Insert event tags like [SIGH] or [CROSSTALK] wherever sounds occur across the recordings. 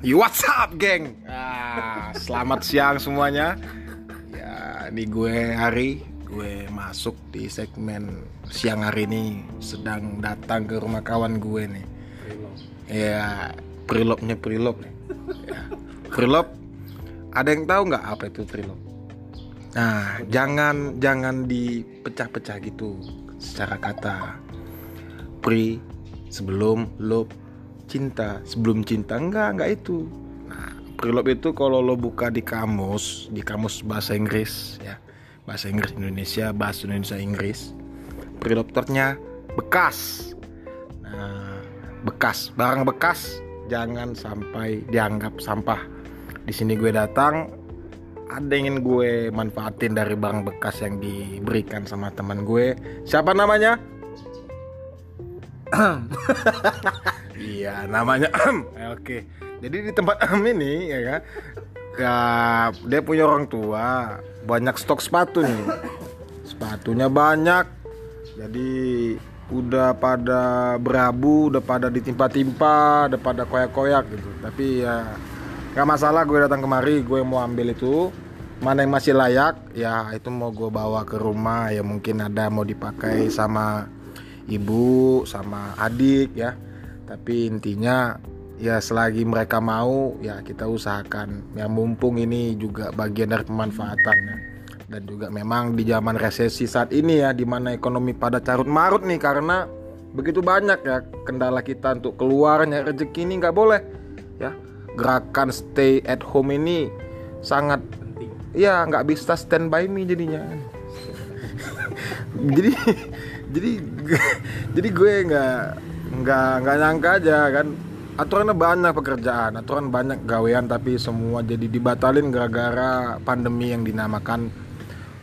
Yo, what's up, geng? Ah, [LAUGHS] selamat siang semuanya. Ya, ini gue Hari. Gue masuk di segmen siang hari ini sedang datang ke rumah kawan gue nih. Ya, prilopnya prilop nih. Ya, prilop. Ada yang tahu nggak apa itu prilop? Nah, jangan jangan dipecah-pecah gitu secara kata. Pri sebelum lop cinta. Sebelum cinta enggak enggak itu. Nah prelob itu kalau lo buka di kamus di kamus bahasa Inggris ya. Bahasa Inggris Indonesia bahasa Indonesia Inggris. Prelob ternya bekas. Nah bekas barang bekas. Jangan sampai dianggap sampah. Di sini gue datang ada yang ingin gue manfaatin dari barang bekas yang diberikan sama teman gue. Siapa namanya [CLEARS THROAT] Iya, namanya Oke. Jadi di tempat ini ya kan, ya dia punya orang tua, banyak stok sepatu nih. Sepatunya banyak. Jadi udah pada berabu, udah pada ditimpa-timpa, udah pada koyak-koyak gitu. Tapi ya nggak masalah gue datang kemari, gue mau ambil itu. Mana yang masih layak, ya itu mau gue bawa ke rumah. Ya mungkin ada mau dipakai sama ibu, sama adik ya tapi intinya ya selagi mereka mau ya kita usahakan. Ya mumpung ini juga bagian dari pemanfaatan ya. Dan juga memang di zaman resesi saat ini ya di mana ekonomi pada carut marut nih karena begitu banyak ya kendala kita untuk keluarnya rezeki ini nggak boleh ya. Gerakan stay at home ini sangat penting. ya nggak bisa stand by me jadinya. [LAUGHS] Jadi [LAUGHS] jadi [LAUGHS] jadi gue nggak nggak nggak nyangka aja kan? Aturannya banyak pekerjaan aturan banyak gawean tapi semua jadi dibatalin gara-gara pandemi yang dinamakan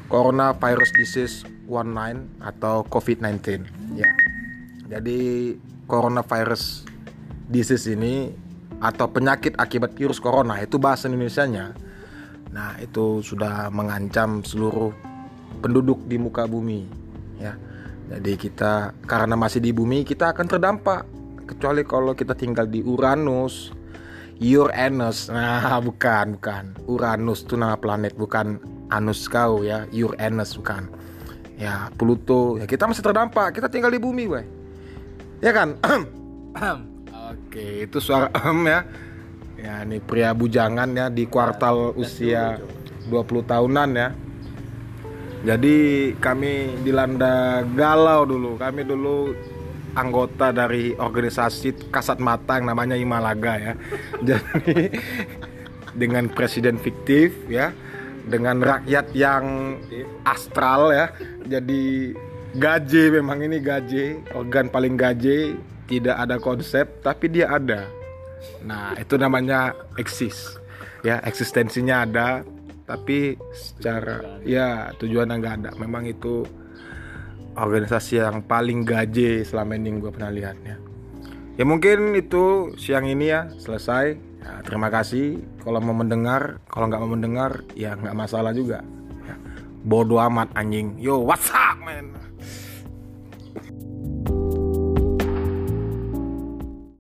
Coronavirus Disease 19 atau COVID-19 ya. Jadi coronavirus disease ini atau penyakit akibat virus corona itu bahasa Indonesia-nya. Nah itu sudah mengancam seluruh penduduk di muka bumi ya jadi kita karena masih di bumi kita akan terdampak kecuali kalau kita tinggal di Uranus, Uranus. Nah, [LAUGHS] bukan, bukan. Uranus itu nama planet, bukan anus kau ya, Uranus bukan. Ya, Pluto. Ya kita masih terdampak. Kita tinggal di bumi, weh. Ya kan? [CLEARS THROAT] Oke, itu suara [CLEARS THROAT] em ya. Ya, ini pria bujangan ya di kuartal usia 20 tahunan ya. Jadi kami dilanda galau dulu. Kami dulu anggota dari organisasi kasat mata yang namanya Himalaga ya. [LAUGHS] Jadi dengan presiden fiktif ya, dengan rakyat yang astral ya. Jadi gaje memang ini gaje, organ paling gaje, tidak ada konsep tapi dia ada. Nah, itu namanya eksis. Ya, eksistensinya ada, tapi secara ya tujuannya nggak ada. Memang itu organisasi yang paling gaje selama ini gue pernah lihatnya. Ya mungkin itu siang ini ya selesai. Ya, terima kasih. Kalau mau mendengar kalau nggak mau mendengar ya nggak masalah juga. Ya. bodoh amat anjing. Yo what's up man